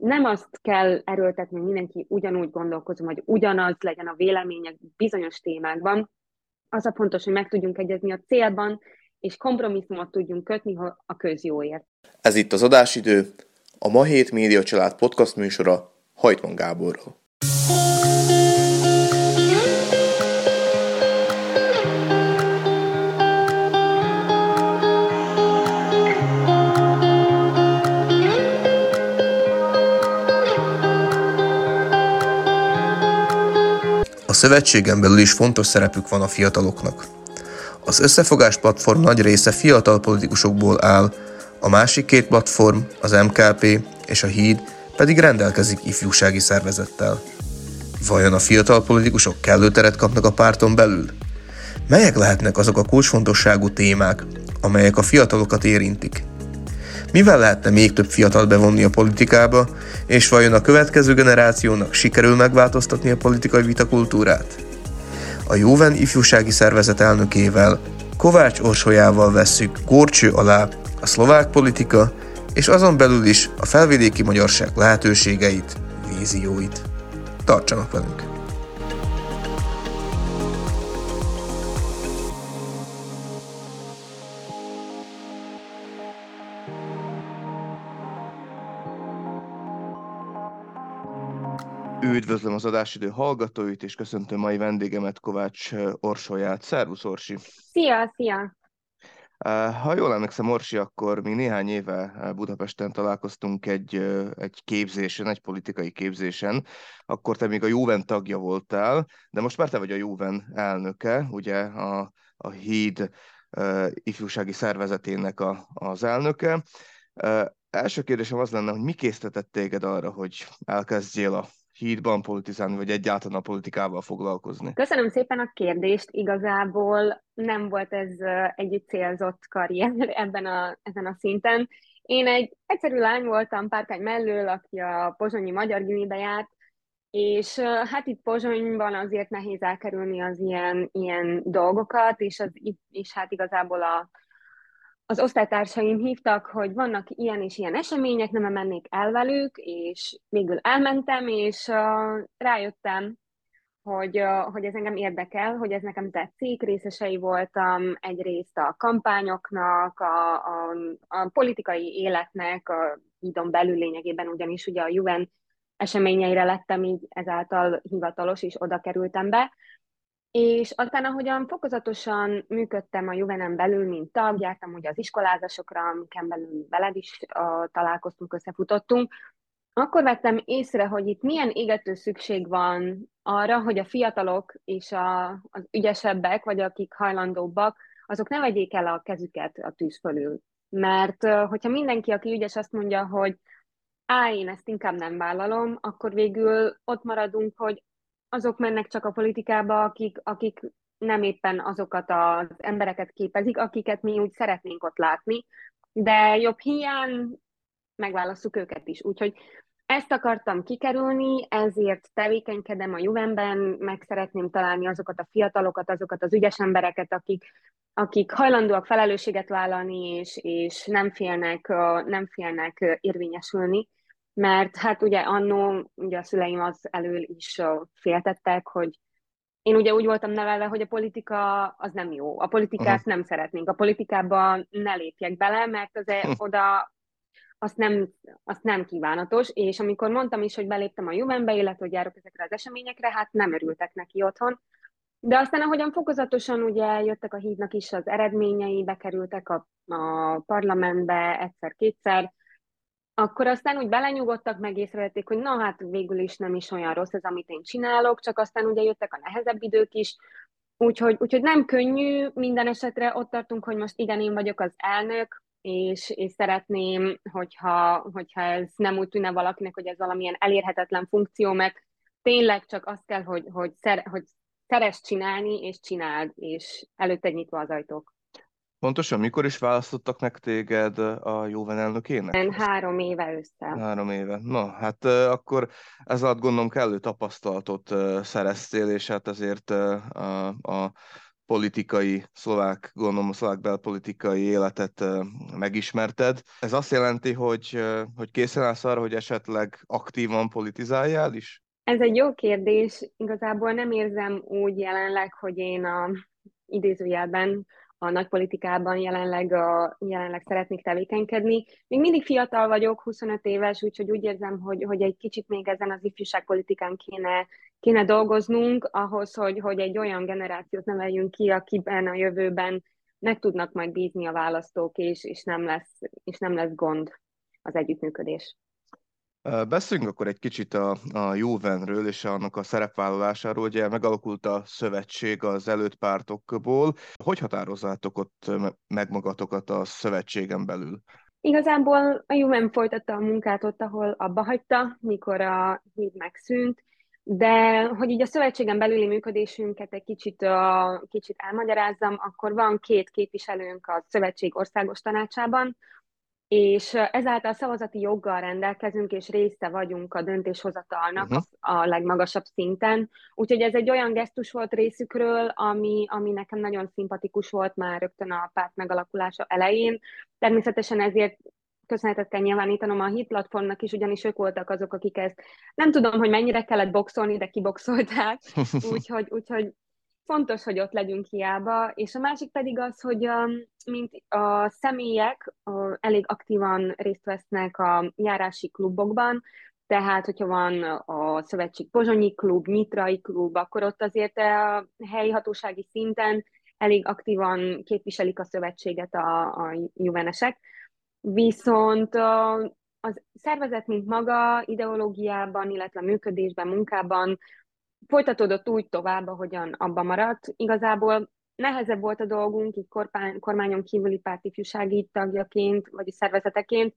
nem azt kell erőltetni, hogy mindenki ugyanúgy gondolkozom, hogy ugyanaz legyen a vélemények bizonyos témákban. Az a fontos, hogy meg tudjunk egyezni a célban, és kompromisszumot tudjunk kötni a közjóért. Ez itt az adásidő, a Ma Hét Média Család podcast műsora Hajtman Gáborral. Szövetségen belül is fontos szerepük van a fiataloknak. Az Összefogás platform nagy része fiatal politikusokból áll, a másik két platform, az MKP és a Híd pedig rendelkezik ifjúsági szervezettel. Vajon a fiatal politikusok kellő teret kapnak a párton belül? Melyek lehetnek azok a kulcsfontosságú témák, amelyek a fiatalokat érintik? Mivel lehetne még több fiatal bevonni a politikába, és vajon a következő generációnak sikerül megváltoztatni a politikai vitakultúrát? A Jóven ifjúsági szervezet elnökével, Kovács Orsolyával vesszük górcső alá a szlovák politika, és azon belül is a felvidéki magyarság lehetőségeit, vízióit. Tartsanak velünk! Üdvözlöm az adásidő hallgatóit, és köszöntöm mai vendégemet, Kovács Orsolyát. Szervusz, Orsi! Szia, szia! Ha jól emlékszem, Orsi, akkor mi néhány éve Budapesten találkoztunk egy, egy képzésen, egy politikai képzésen, akkor te még a Jóven tagja voltál, de most már te vagy a Jóven elnöke, ugye a, a Híd ifjúsági szervezetének a, az elnöke. Első kérdésem az lenne, hogy mi késztetett téged arra, hogy elkezdjél a hídban politizálni, vagy egyáltalán a politikával foglalkozni? Köszönöm szépen a kérdést. Igazából nem volt ez egy célzott karrier ebben a, ezen a szinten. Én egy egyszerű lány voltam párkány mellől, aki a pozsonyi magyar gimibe járt, és hát itt Pozsonyban azért nehéz elkerülni az ilyen, ilyen dolgokat, és, az, és hát igazából a, az osztálytársaim hívtak, hogy vannak ilyen és ilyen események, nem mennék el velük, és végül elmentem, és uh, rájöttem, hogy, uh, hogy ez engem érdekel, hogy ez nekem tetszik, részesei voltam egyrészt a kampányoknak, a, a, a politikai életnek, a hídon belül lényegében, ugyanis ugye a Juven eseményeire lettem így ezáltal hivatalos, és oda kerültem be, és aztán, ahogyan fokozatosan működtem a Juvenem belül, mint tag, jártam ugye az iskolázásokra, amiken belül veled is uh, találkoztunk, összefutottunk, akkor vettem észre, hogy itt milyen égető szükség van arra, hogy a fiatalok és a, az ügyesebbek, vagy akik hajlandóbbak, azok ne vegyék el a kezüket a tűz fölül. Mert hogyha mindenki, aki ügyes, azt mondja, hogy á, én ezt inkább nem vállalom, akkor végül ott maradunk, hogy azok mennek csak a politikába, akik, akik nem éppen azokat az embereket képezik, akiket mi úgy szeretnénk ott látni, de jobb hiány megválasztjuk őket is. Úgyhogy ezt akartam kikerülni, ezért tevékenykedem a Juvenben, meg szeretném találni azokat a fiatalokat, azokat az ügyes embereket, akik, akik hajlandóak felelősséget vállalni, és, és nem, félnek, nem félnek érvényesülni mert hát ugye annó ugye a szüleim az elől is féltettek, hogy én ugye úgy voltam nevelve, hogy a politika az nem jó. A politikát uh-huh. nem szeretnénk. A politikába ne lépjek bele, mert az hm. oda azt nem, azt nem kívánatos, és amikor mondtam is, hogy beléptem a Juvenbe, illetve hogy járok ezekre az eseményekre, hát nem örültek neki otthon. De aztán, ahogyan fokozatosan ugye jöttek a hídnak is az eredményei, bekerültek a, a parlamentbe egyszer-kétszer, akkor aztán úgy belenyugodtak, meg észrevették, hogy na hát végül is nem is olyan rossz ez, amit én csinálok, csak aztán ugye jöttek a nehezebb idők is, úgyhogy, úgyhogy nem könnyű, minden esetre ott tartunk, hogy most igen, én vagyok az elnök, és, és szeretném, hogyha, hogyha ez nem úgy tűnne valakinek, hogy ez valamilyen elérhetetlen funkció, mert tényleg csak azt kell, hogy, hogy, szer, hogy szeres csinálni, és csináld, és előtte nyitva az ajtók. Pontosan mikor is választottak meg téged a Jóven elnökének? Én három éve össze. Három éve. Na, hát akkor ez alatt gondolom kellő tapasztalatot szereztél, és hát ezért a, a politikai, szlovák, gondolom a szlovák belpolitikai életet megismerted. Ez azt jelenti, hogy, hogy készen állsz arra, hogy esetleg aktívan politizáljál is? Ez egy jó kérdés. Igazából nem érzem úgy jelenleg, hogy én a idézőjelben a nagypolitikában jelenleg, a, jelenleg szeretnék tevékenykedni. Még mindig fiatal vagyok, 25 éves, úgyhogy úgy érzem, hogy, hogy egy kicsit még ezen az ifjúságpolitikán kéne, kéne dolgoznunk, ahhoz, hogy, hogy egy olyan generációt neveljünk ki, akiben a jövőben meg tudnak majd bízni a választók, és, és, nem, lesz, és nem lesz gond az együttműködés. Beszéljünk akkor egy kicsit a, a Juvenről és annak a szerepvállalásáról. Ugye megalakult a szövetség az előtt pártokból. Hogy határozzátok ott meg magatokat a szövetségen belül? Igazából a Juven folytatta a munkát ott, ahol abba hagyta, mikor a híd megszűnt, de hogy így a szövetségen belüli működésünket egy kicsit, a, kicsit elmagyarázzam, akkor van két képviselőnk a szövetség országos tanácsában, és ezáltal szavazati joggal rendelkezünk, és része vagyunk a döntéshozatalnak uh-huh. a legmagasabb szinten. Úgyhogy ez egy olyan gesztus volt részükről, ami, ami nekem nagyon szimpatikus volt már rögtön a párt megalakulása elején. Természetesen ezért köszönetet kell nyilvánítanom a HIT platformnak is, ugyanis ők voltak azok, akik ezt nem tudom, hogy mennyire kellett boxolni, de kiboxolták, úgyhogy, úgyhogy fontos, hogy ott legyünk hiába, és a másik pedig az, hogy mint a személyek elég aktívan részt vesznek a járási klubokban, tehát, hogyha van a Szövetség Pozsonyi klub, Nyitrai klub, akkor ott azért a helyi hatósági szinten elég aktívan képviselik a szövetséget a, a juvenesek. Viszont a, az szervezet, mint maga, ideológiában, illetve működésben, munkában folytatódott úgy tovább, ahogyan abba maradt. Igazából nehezebb volt a dolgunk, így kormány, kormányon kívüli pártifjúsági tagjaként, vagy szervezeteként,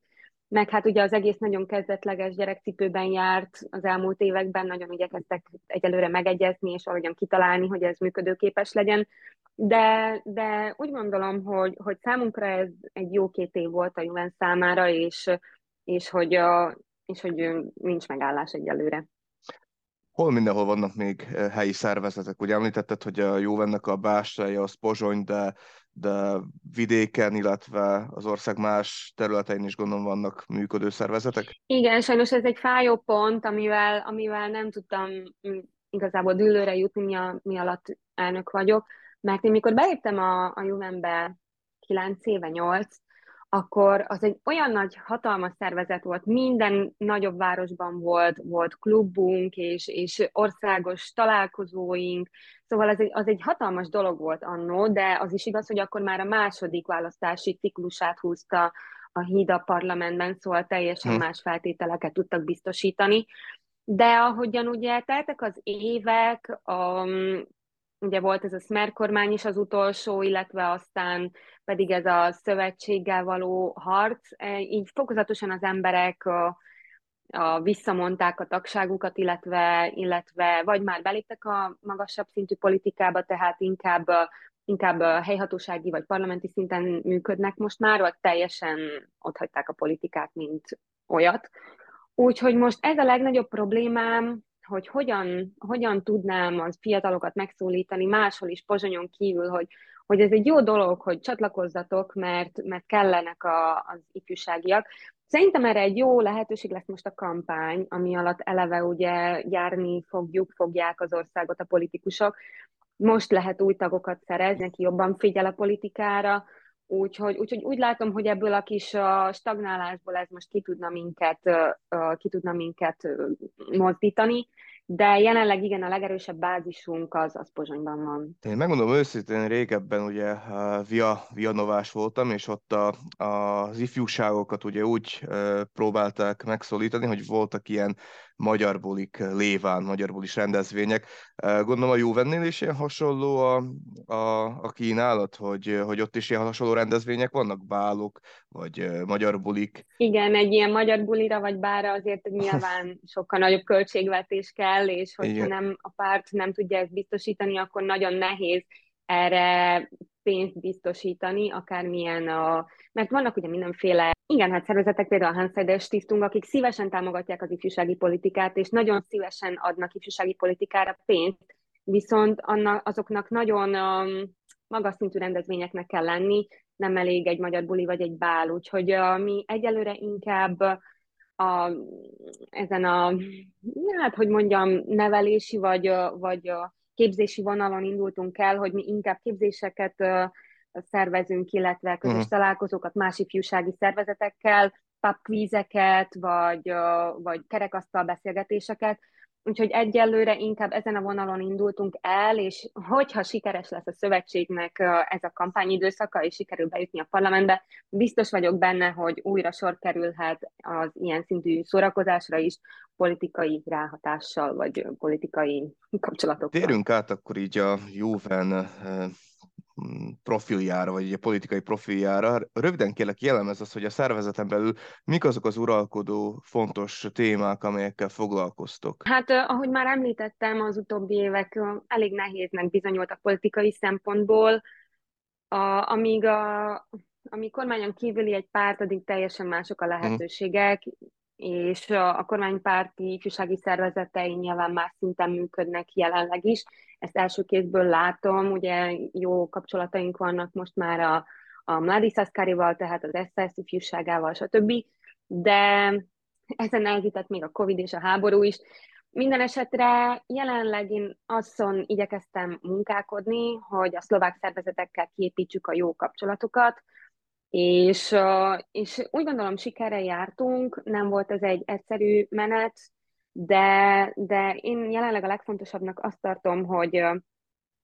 meg hát ugye az egész nagyon kezdetleges gyerekcipőben járt az elmúlt években, nagyon igyekeztek egyelőre megegyezni, és valahogyan kitalálni, hogy ez működőképes legyen. De, de úgy gondolom, hogy, hogy számunkra ez egy jó két év volt a Juven számára, és, és, hogy, és hogy nincs megállás egyelőre. Hol mindenhol vannak még eh, helyi szervezetek? Ugye említetted, hogy a Jóvennek a bástyája az Pozsony, de, de vidéken, illetve az ország más területein is gondolom vannak működő szervezetek? Igen, sajnos ez egy fájó pont, amivel, amivel nem tudtam mm, igazából dűlőre jutni, mi, a, mi alatt elnök vagyok, mert én mikor beléptem a, a Juvenbe 9 éve, 8, akkor az egy olyan nagy, hatalmas szervezet volt, minden nagyobb városban volt, volt klubunk, és, és országos találkozóink, szóval ez egy, az egy hatalmas dolog volt annó, de az is igaz, hogy akkor már a második választási ciklusát húzta a híd a parlamentben, szóval teljesen hm. más feltételeket tudtak biztosítani. De ahogyan ugye teltek az évek, um, ugye volt ez a Smer kormány is az utolsó, illetve aztán pedig ez a szövetséggel való harc, e, így fokozatosan az emberek a, a visszamondták a tagságukat, illetve, illetve vagy már beléptek a magasabb szintű politikába, tehát inkább inkább helyhatósági vagy parlamenti szinten működnek most már, vagy teljesen otthagyták a politikát, mint olyat. Úgyhogy most ez a legnagyobb problémám, hogy hogyan, hogyan tudnám az fiatalokat megszólítani máshol is Pozsonyon kívül, hogy, hogy ez egy jó dolog, hogy csatlakozzatok, mert, mert kellenek a, az ifjúságiak. Szerintem erre egy jó lehetőség lesz most a kampány, ami alatt eleve ugye járni fogjuk, fogják az országot a politikusok. Most lehet új tagokat szerezni, aki jobban figyel a politikára, Úgyhogy, úgyhogy úgy látom, hogy ebből a kis stagnálásból ez most ki tudna minket, ki tudna minket mozdítani, de jelenleg igen, a legerősebb bázisunk az, az Pozsonyban van. Én megmondom őszintén, régebben ugye via, via Novás voltam, és ott a, a, az ifjúságokat ugye úgy próbálták megszólítani, hogy voltak ilyen magyar bulik léván, magyar bulis rendezvények. Gondolom a Juvennél is ilyen hasonló a, a, a kínálat, hogy, hogy ott is ilyen hasonló rendezvények vannak, bálok, vagy magyar bulik. Igen, egy ilyen magyar bulira vagy bára azért nyilván sokkal nagyobb költségvetés kell, és hogyha Igen. nem a párt nem tudja ezt biztosítani, akkor nagyon nehéz erre pénzt biztosítani, akármilyen a... Mert vannak ugye mindenféle, igen, hát szervezetek, például a Hanszeder Stiftung, akik szívesen támogatják az ifjúsági politikát, és nagyon szívesen adnak ifjúsági politikára pénzt, viszont annak, azoknak nagyon um, magas szintű rendezvényeknek kell lenni, nem elég egy magyar buli vagy egy bál, úgyhogy uh, mi egyelőre inkább a, ezen a, hát hogy mondjam, nevelési vagy, vagy képzési vonalon indultunk el, hogy mi inkább képzéseket szervezünk, illetve közös uh-huh. találkozókat más ifjúsági szervezetekkel, papkvízeket, vagy, vagy kerekasztal beszélgetéseket, Úgyhogy egyelőre inkább ezen a vonalon indultunk el, és hogyha sikeres lesz a szövetségnek ez a kampányidőszaka, és sikerül bejutni a parlamentbe, biztos vagyok benne, hogy újra sor kerülhet az ilyen szintű szórakozásra is, politikai ráhatással, vagy politikai kapcsolatokkal. Térünk át akkor így a Juven profiljára, vagy a politikai profiljára. Röviden kérlek jellemez az, hogy a szervezeten belül mik azok az uralkodó fontos témák, amelyekkel foglalkoztok? Hát, ahogy már említettem, az utóbbi évek elég nehéznek bizonyult a politikai szempontból, a, amíg a, ami kormányon kívüli egy párt, addig teljesen mások a mhm. lehetőségek, uh-huh és a kormánypárti ifjúsági szervezetei nyilván más szinten működnek jelenleg is. Ezt első kézből látom, ugye jó kapcsolataink vannak most már a, a Mladi Szaszkárival, tehát az SZSZ ifjúságával, stb. De ezen nehezített még a Covid és a háború is. Minden esetre jelenleg én azon igyekeztem munkálkodni, hogy a szlovák szervezetekkel kiépítsük a jó kapcsolatokat, és, és úgy gondolom, sikerre jártunk, nem volt ez egy egyszerű menet, de, de én jelenleg a legfontosabbnak azt tartom, hogy,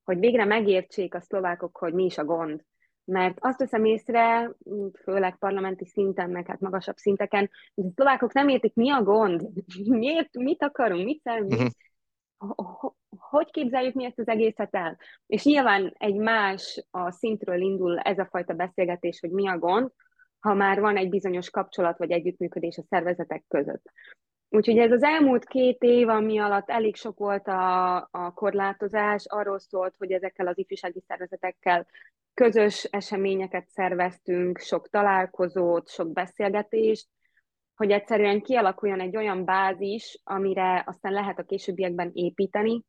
hogy végre megértsék a szlovákok, hogy mi is a gond. Mert azt veszem észre, főleg parlamenti szinten, meg hát magasabb szinteken, hogy a szlovákok nem értik, mi a gond, miért, mit akarunk, mit szeretnénk, uh-huh hogy képzeljük mi ezt az egészet el? És nyilván egy más a szintről indul ez a fajta beszélgetés, hogy mi a gond, ha már van egy bizonyos kapcsolat vagy együttműködés a szervezetek között. Úgyhogy ez az elmúlt két év, ami alatt elég sok volt a, a korlátozás, arról szólt, hogy ezekkel az ifjúsági szervezetekkel közös eseményeket szerveztünk, sok találkozót, sok beszélgetést, hogy egyszerűen kialakuljon egy olyan bázis, amire aztán lehet a későbbiekben építeni.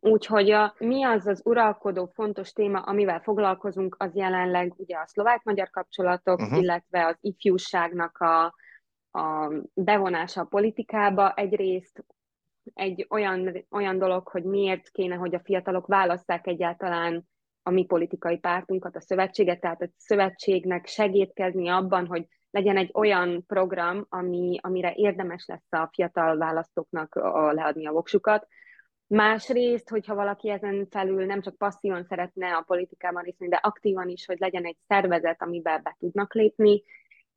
Úgyhogy a, mi az az uralkodó fontos téma, amivel foglalkozunk, az jelenleg ugye a szlovák-magyar kapcsolatok, uh-huh. illetve az ifjúságnak a, a bevonása a politikába. Egyrészt egy olyan, olyan dolog, hogy miért kéne, hogy a fiatalok válasszák egyáltalán a mi politikai pártunkat, a szövetséget, tehát a szövetségnek segítkezni abban, hogy legyen egy olyan program, ami, amire érdemes lesz a fiatal választóknak leadni a voksukat. Másrészt, hogyha valaki ezen felül nem csak passzívan szeretne a politikában részt de aktívan is, hogy legyen egy szervezet, amiben be tudnak lépni,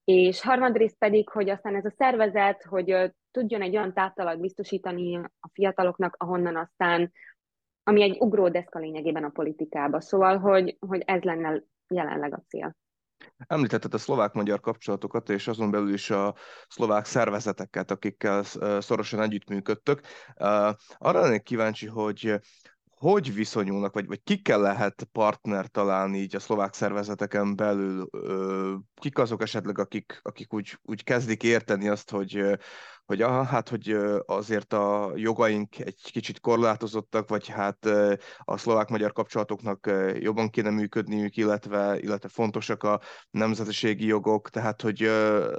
és harmadrészt pedig, hogy aztán ez a szervezet, hogy tudjon egy olyan táptalat biztosítani a fiataloknak, ahonnan aztán, ami egy ugródeszka lényegében a politikába. Szóval, hogy, hogy ez lenne jelenleg a cél. Említetted a szlovák-magyar kapcsolatokat, és azon belül is a szlovák szervezeteket, akikkel szorosan együttműködtök. Arra lennék kíváncsi, hogy hogy viszonyulnak, vagy, vagy kikkel lehet partner találni így a szlovák szervezeteken belül? Kik azok esetleg, akik, akik úgy, úgy kezdik érteni azt, hogy, hogy aha, hát, hogy azért a jogaink egy kicsit korlátozottak, vagy hát a szlovák-magyar kapcsolatoknak jobban kéne működniük, illetve, illetve fontosak a nemzetiségi jogok, tehát hogy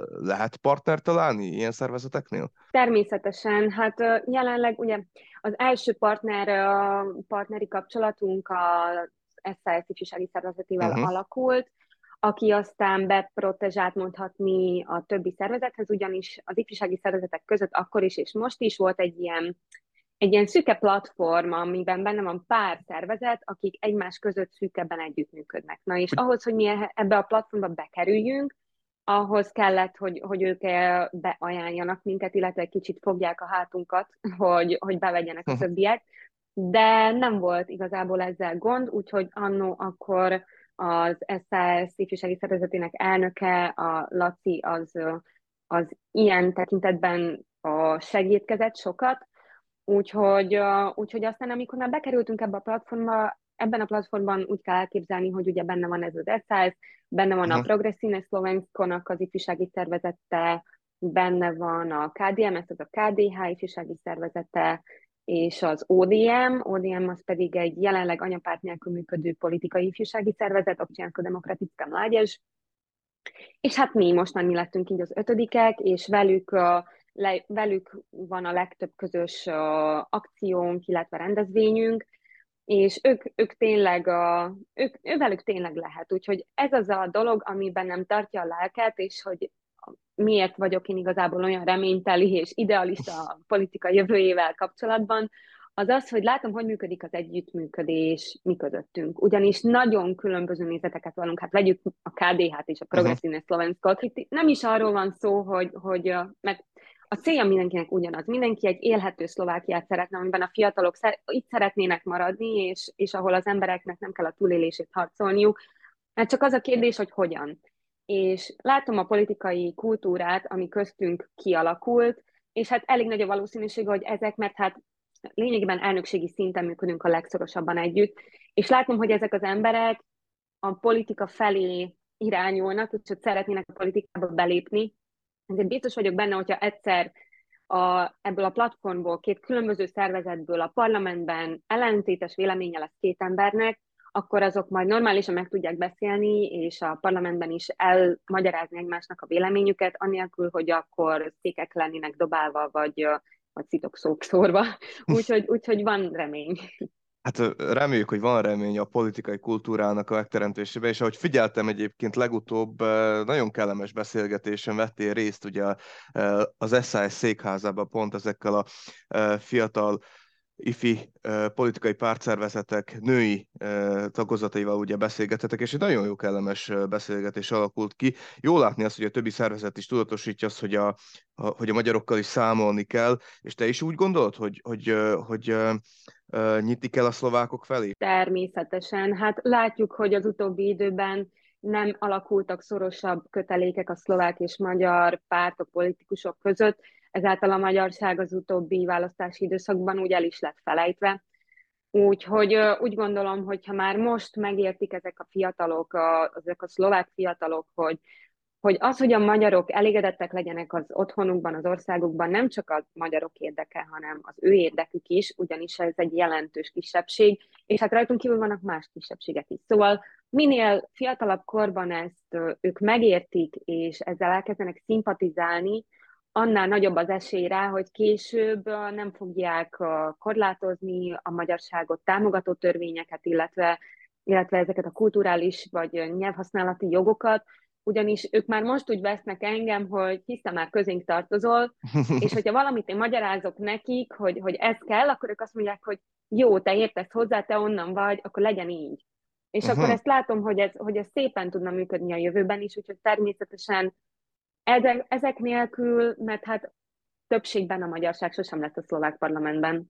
lehet partner találni ilyen szervezeteknél? Természetesen, hát jelenleg ugye az első partner, a partneri kapcsolatunk az SZSZ ifjúsági szervezetével uh-huh. alakult, aki aztán beprotezsált mondhatni a többi szervezethez, ugyanis az ifjúsági szervezetek között akkor is és most is volt egy ilyen, egy ilyen szüke platform, amiben benne van pár szervezet, akik egymás között szűkebben együttműködnek. Na és ahhoz, hogy mi ebbe a platformba bekerüljünk, ahhoz kellett, hogy, hogy ők beajánljanak minket, illetve egy kicsit fogják a hátunkat, hogy, hogy bevegyenek a többiek, de nem volt igazából ezzel gond, úgyhogy annó akkor az SZSZ ifjúsági szervezetének elnöke, a Laci, az, az ilyen tekintetben a segítkezett sokat, úgyhogy, úgyhogy aztán amikor már bekerültünk ebbe a platformba, ebben a platformban úgy kell elképzelni, hogy ugye benne van ez az SZSZ, benne van uh-huh. a Progressine Slovenskonak az ifjúsági szervezete, benne van a KDMS, az a KDH ifjúsági szervezete, és az ODM, ODM az pedig egy jelenleg anyapárt nélkül működő politikai ifjúsági szervezet, Občiansko demokratická mládež, és hát mi most mi lettünk így az ötödikek, és velük, le, velük van a legtöbb közös akciónk, illetve rendezvényünk, és ők, ők tényleg, a, ők, ővelük tényleg lehet. Úgyhogy ez az a dolog, amiben nem tartja a lelket, és hogy miért vagyok én igazából olyan reményteli és idealista a politika jövőjével kapcsolatban, az az, hogy látom, hogy működik az együttműködés mi közöttünk. Ugyanis nagyon különböző nézeteket vallunk. Hát vegyük a KDH-t és a Progresszív uh-huh. Szlovenskot. Itt nem is arról van szó, hogy, hogy mert a célja mindenkinek ugyanaz. Mindenki egy élhető Szlovákiát szeretne, amiben a fiatalok itt szeretnének maradni, és, és ahol az embereknek nem kell a túlélését harcolniuk. Hát csak az a kérdés, hogy hogyan. És látom a politikai kultúrát, ami köztünk kialakult, és hát elég nagy a valószínűség, hogy ezek, mert hát lényegében elnökségi szinten működünk a legszorosabban együtt, és látom, hogy ezek az emberek a politika felé irányulnak, és hogy szeretnének a politikába belépni, ezért biztos vagyok benne, hogyha egyszer a, ebből a platformból, két különböző szervezetből a parlamentben ellentétes véleménye lesz két embernek, akkor azok majd normálisan meg tudják beszélni, és a parlamentben is elmagyarázni egymásnak a véleményüket, anélkül, hogy akkor székek lennének dobálva, vagy, vagy szitokszók szórva. Úgyhogy, úgyhogy van remény. Hát reméljük, hogy van remény a politikai kultúrának a megteremtésében, és ahogy figyeltem egyébként legutóbb, nagyon kellemes beszélgetésen vettél részt ugye az SZS székházában pont ezekkel a fiatal ifi politikai pártszervezetek női tagozataival ugye beszélgetetek, és egy nagyon jó kellemes beszélgetés alakult ki. Jó látni azt, hogy a többi szervezet is tudatosítja azt, hogy a, a, hogy a magyarokkal is számolni kell, és te is úgy gondolod, hogy, hogy, hogy, hogy nyitni kell a szlovákok felé? Természetesen. Hát látjuk, hogy az utóbbi időben nem alakultak szorosabb kötelékek a szlovák és magyar pártok, politikusok között, ezáltal a magyarság az utóbbi választási időszakban úgy el is lett felejtve. Úgyhogy úgy gondolom, hogy ha már most megértik ezek a fiatalok, a, ezek a szlovák fiatalok, hogy, hogy az, hogy a magyarok elégedettek legyenek az otthonukban, az országukban, nem csak a magyarok érdeke, hanem az ő érdekük is, ugyanis ez egy jelentős kisebbség, és hát rajtunk kívül vannak más kisebbségek is. Szóval minél fiatalabb korban ezt ők megértik, és ezzel elkezdenek szimpatizálni, annál nagyobb az esély rá, hogy később nem fogják korlátozni a magyarságot támogató törvényeket, illetve, illetve ezeket a kulturális vagy nyelvhasználati jogokat, ugyanis ők már most úgy vesznek engem, hogy hiszem már közénk tartozol, és hogyha valamit én magyarázok nekik, hogy, hogy ez kell, akkor ők azt mondják, hogy jó, te értesz hozzá, te onnan vagy, akkor legyen így. És uh-huh. akkor ezt látom, hogy ez, hogy ez szépen tudna működni a jövőben is, úgyhogy természetesen ezek, ezek nélkül, mert hát többségben a magyarság sosem lesz a szlovák parlamentben.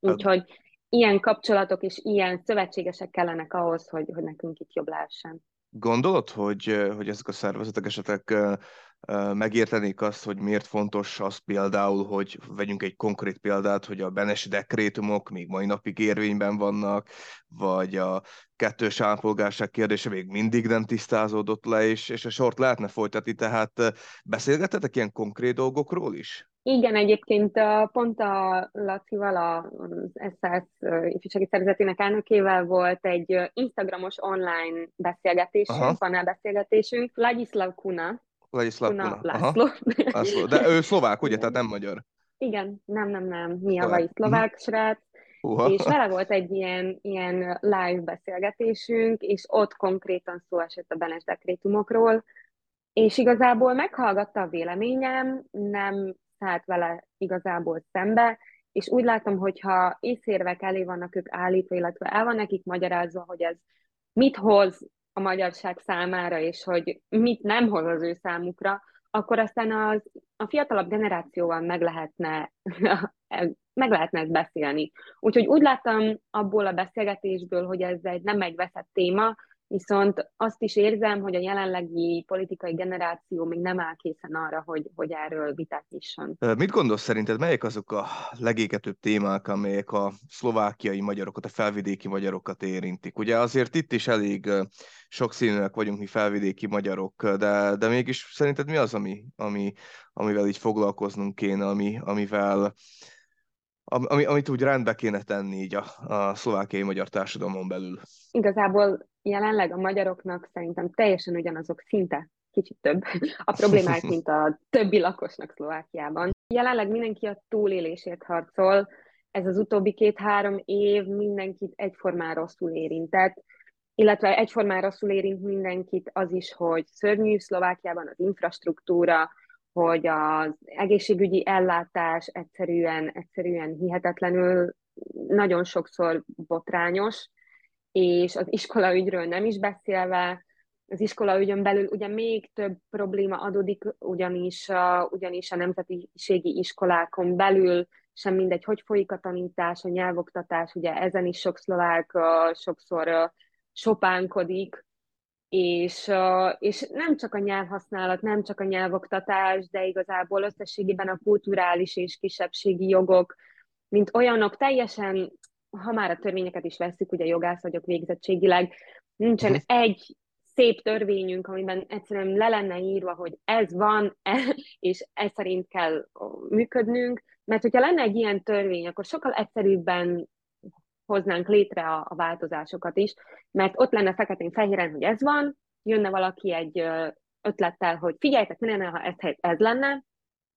Úgyhogy ilyen kapcsolatok és ilyen szövetségesek kellenek ahhoz, hogy, hogy nekünk itt jobb lehessen. Gondolod, hogy, hogy ezek a szervezetek esetek megértenék azt, hogy miért fontos az például, hogy vegyünk egy konkrét példát, hogy a Benesi dekrétumok még mai napig érvényben vannak, vagy a kettős állampolgárság kérdése még mindig nem tisztázódott le, és, és a sort lehetne folytatni, tehát beszélgetetek ilyen konkrét dolgokról is? Igen, egyébként pont a Lacival, az SZSZ ifjúsági szervezetének elnökével volt egy Instagramos online beszélgetésünk, panelbeszélgetésünk. Ladislav Kuna, Ladislav Kuna. László. László. De ő szlovák, ugye? Tehát nem magyar. Igen, nem, nem, nem. Mi a vai szlovák uh-huh. srác. Uh-huh. És vele volt egy ilyen, ilyen live beszélgetésünk, és ott konkrétan szó esett a Benes dekrétumokról, és igazából meghallgatta a véleményem, nem szállt vele igazából szembe, és úgy látom, hogyha észérvek elé vannak ők állítva, illetve el van nekik magyarázva, hogy ez mit hoz a magyarság számára, és hogy mit nem hoz az ő számukra, akkor aztán az, a fiatalabb generációval meg lehetne, meg lehetne ezt beszélni. Úgyhogy úgy láttam abból a beszélgetésből, hogy ez egy, nem egy veszett téma, Viszont azt is érzem, hogy a jelenlegi politikai generáció még nem áll készen arra, hogy, hogy erről vitát nyisson. Mit gondolsz szerinted, melyek azok a legégetőbb témák, amelyek a szlovákiai magyarokat, a felvidéki magyarokat érintik? Ugye azért itt is elég sokszínűek vagyunk mi felvidéki magyarok, de, de mégis szerinted mi az, ami, ami, amivel így foglalkoznunk kéne, ami, amivel ami, amit úgy rendbe kéne tenni így a, a szlovákiai magyar társadalmon belül? Igazából jelenleg a magyaroknak szerintem teljesen ugyanazok szinte kicsit több a problémák, mint a többi lakosnak Szlovákiában. Jelenleg mindenki a túlélésért harcol, ez az utóbbi két-három év mindenkit egyformán rosszul érintett, illetve egyformán rosszul érint mindenkit az is, hogy szörnyű Szlovákiában az infrastruktúra, hogy az egészségügyi ellátás egyszerűen, egyszerűen hihetetlenül nagyon sokszor botrányos, és az iskolaügyről nem is beszélve, az iskolaügyön belül ugye még több probléma adódik, ugyanis a, ugyanis a nemzetiségi iskolákon belül sem mindegy, hogy folyik a tanítás, a nyelvoktatás, ugye ezen is sok szlovák sokszor sopánkodik, és, és nem csak a nyelvhasználat, nem csak a nyelvoktatás, de igazából összességében a kulturális és kisebbségi jogok, mint olyanok teljesen, ha már a törvényeket is veszük, ugye jogász vagyok végzettségileg, nincsen uh-huh. egy szép törvényünk, amiben egyszerűen le lenne írva, hogy ez van, és ez szerint kell működnünk, mert hogyha lenne egy ilyen törvény, akkor sokkal egyszerűbben hoznánk létre a, a változásokat is, mert ott lenne feketén-fehéren, hogy ez van, jönne valaki egy ötlettel, hogy figyeljetek, mi lenne, ha ez, ez lenne,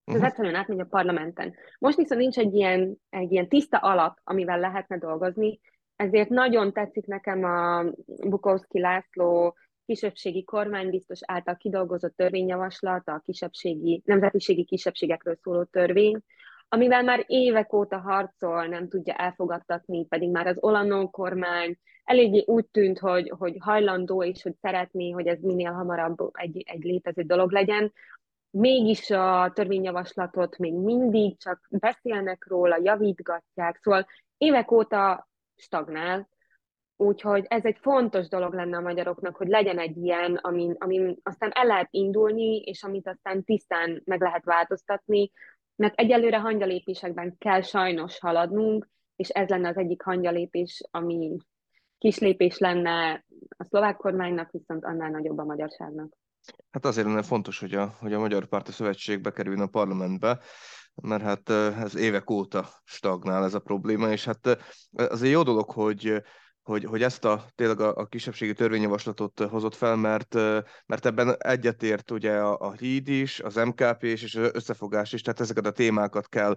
ez uh-huh. egyszerűen átmegy a parlamenten. Most viszont nincs egy ilyen, egy ilyen tiszta alap, amivel lehetne dolgozni, ezért nagyon tetszik nekem a Bukowski László kisebbségi kormánybiztos által kidolgozott törvényjavaslat, a kisebbségi, nemzetiségi kisebbségekről szóló törvény, amivel már évek óta harcol, nem tudja elfogadtatni, pedig már az Olanó kormány eléggé úgy tűnt, hogy, hogy hajlandó és hogy szeretné, hogy ez minél hamarabb egy, egy létező dolog legyen. Mégis a törvényjavaslatot még mindig csak beszélnek róla, javítgatják, szóval évek óta stagnál, Úgyhogy ez egy fontos dolog lenne a magyaroknak, hogy legyen egy ilyen, amin, amin aztán el lehet indulni, és amit aztán tisztán meg lehet változtatni, mert egyelőre hangyalépésekben kell sajnos haladnunk, és ez lenne az egyik hangyalépés, ami kis lépés lenne a szlovák kormánynak, viszont annál nagyobb a magyarságnak. Hát azért lenne fontos, hogy a, hogy a Magyar Párti Szövetség bekerüljön a parlamentbe, mert hát ez évek óta stagnál ez a probléma, és hát azért jó dolog, hogy hogy, hogy ezt a tényleg a, a kisebbségi törvényjavaslatot hozott fel, mert, mert ebben egyetért ugye a, a híd is, az MKP is, és az összefogás is, tehát ezeket a témákat kell,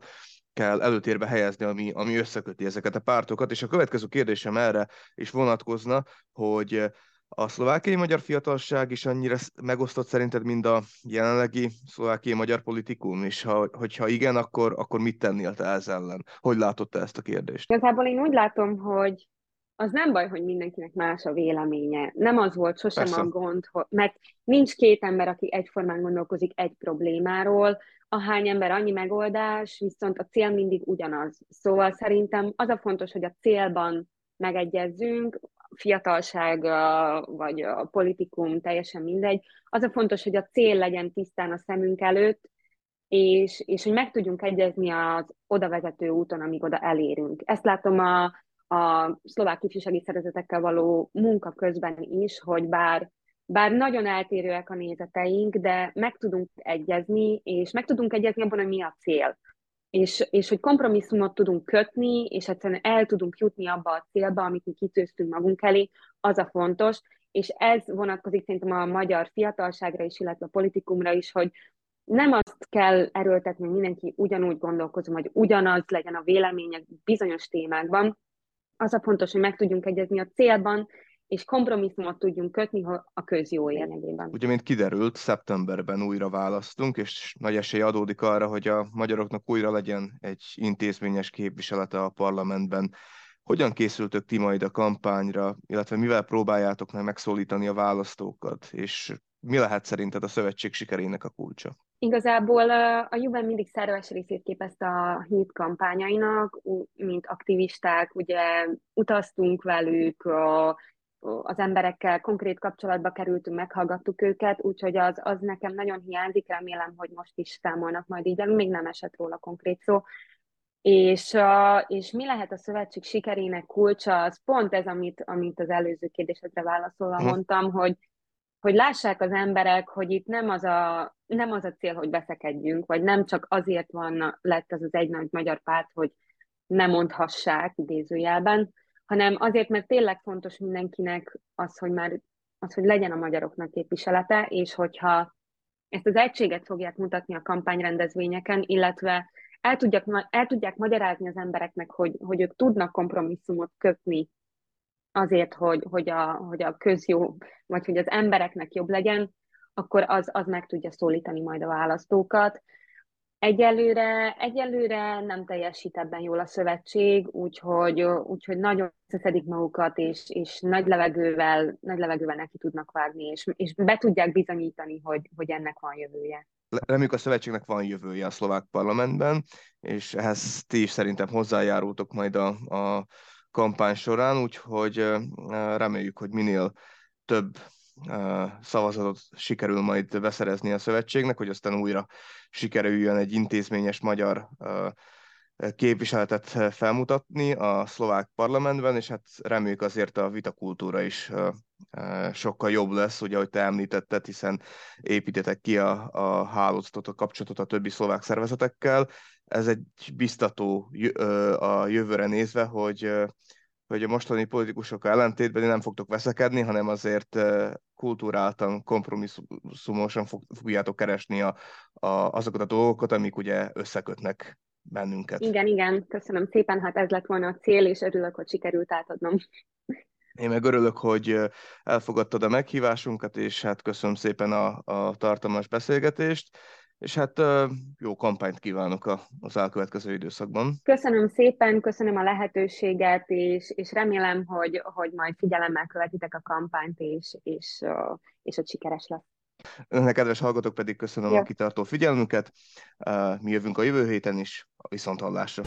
kell előtérbe helyezni, ami, ami összeköti ezeket a pártokat. És a következő kérdésem erre is vonatkozna, hogy a szlovákiai magyar fiatalság is annyira megosztott szerinted, mint a jelenlegi szlovákiai magyar politikum, és ha, hogyha igen, akkor, akkor mit tennél te ez ellen? Hogy látod te ezt a kérdést? Igazából én úgy látom, hogy az nem baj, hogy mindenkinek más a véleménye. Nem az volt sosem Persze. a gond, hogy, mert nincs két ember, aki egyformán gondolkozik egy problémáról, ahány ember annyi megoldás, viszont a cél mindig ugyanaz. Szóval szerintem az a fontos, hogy a célban megegyezzünk, fiatalság vagy a politikum, teljesen mindegy. Az a fontos, hogy a cél legyen tisztán a szemünk előtt, és, és hogy meg tudjunk egyezni az oda vezető úton, amíg oda elérünk. Ezt látom a a szlovák ifjúsági szervezetekkel való munka közben is, hogy bár, bár nagyon eltérőek a nézeteink, de meg tudunk egyezni, és meg tudunk egyezni abban, hogy mi a cél. És, és hogy kompromisszumot tudunk kötni, és egyszerűen el tudunk jutni abba a célba, amit mi kitűztünk magunk elé, az a fontos, és ez vonatkozik szerintem a magyar fiatalságra is, illetve a politikumra is, hogy nem azt kell erőltetni, hogy mindenki ugyanúgy gondolkozom, hogy ugyanaz legyen a vélemények bizonyos témákban, az a fontos, hogy meg tudjunk egyezni a célban, és kompromisszumot tudjunk kötni a közjó érdekében. Ugye, mint kiderült, szeptemberben újra választunk, és nagy esély adódik arra, hogy a magyaroknak újra legyen egy intézményes képviselete a parlamentben. Hogyan készültök ti majd a kampányra, illetve mivel próbáljátok meg megszólítani a választókat, és mi lehet szerinted a szövetség sikerének a kulcsa? Igazából a Juven mindig szerves részét képezte a híd kampányainak, mint aktivisták, ugye utaztunk velük, az emberekkel konkrét kapcsolatba kerültünk, meghallgattuk őket, úgyhogy az, az nekem nagyon hiányzik, remélem, hogy most is számolnak majd így, de még nem esett róla konkrét szó. És, és mi lehet a szövetség sikerének kulcsa? Az pont ez, amit, amit az előző kérdésedre válaszolva mondtam, hogy hogy lássák az emberek, hogy itt nem az a, nem az a cél, hogy beszekedjünk, vagy nem csak azért van lett ez az egy nagy magyar párt, hogy, ne mondhassák idézőjelben, hanem azért, mert tényleg fontos mindenkinek az, hogy már az, hogy legyen a magyaroknak képviselete, és hogyha ezt az egységet fogják mutatni a kampányrendezvényeken, illetve el, tudják, el tudják magyarázni az embereknek, hogy, hogy ők tudnak kompromisszumot kötni azért, hogy, hogy, a, hogy a közjó, vagy hogy az embereknek jobb legyen, akkor az, az meg tudja szólítani majd a választókat. Egyelőre, egyelőre nem teljesít ebben jól a szövetség, úgyhogy, úgyhogy nagyon összeszedik magukat, és, és nagy, levegővel, nagy levegővel neki tudnak vágni, és, és be tudják bizonyítani, hogy, hogy ennek van jövője. Reméljük a szövetségnek van jövője a szlovák parlamentben, és ehhez ti is szerintem hozzájárultok majd a, a kampány során, úgyhogy reméljük, hogy minél több szavazatot sikerül majd beszerezni a szövetségnek, hogy aztán újra sikerüljön egy intézményes magyar képviseletet felmutatni a szlovák parlamentben, és hát reméljük azért a vitakultúra is sokkal jobb lesz, ugye, ahogy te említetted, hiszen építetek ki a, a hálózatot, a kapcsolatot a többi szlovák szervezetekkel. Ez egy biztató a jövőre nézve, hogy hogy a mostani politikusok ellentétben nem fogtok veszekedni, hanem azért kultúráltan, kompromisszumosan fogjátok keresni a, a, azokat a dolgokat, amik ugye összekötnek bennünket. Igen, igen, köszönöm szépen, hát ez lett volna a cél, és örülök, hogy sikerült átadnom. Én meg örülök, hogy elfogadtad a meghívásunkat, és hát köszönöm szépen a, a tartalmas beszélgetést, és hát jó kampányt kívánok az elkövetkező időszakban. Köszönöm szépen, köszönöm a lehetőséget, és, és remélem, hogy, hogy majd figyelemmel követitek a kampányt, és, és, és hogy sikeres lesz. Önnek, kedves hallgatók, pedig köszönöm ja. a kitartó figyelmüket. Mi jövünk a jövő héten is, a viszonthallásra.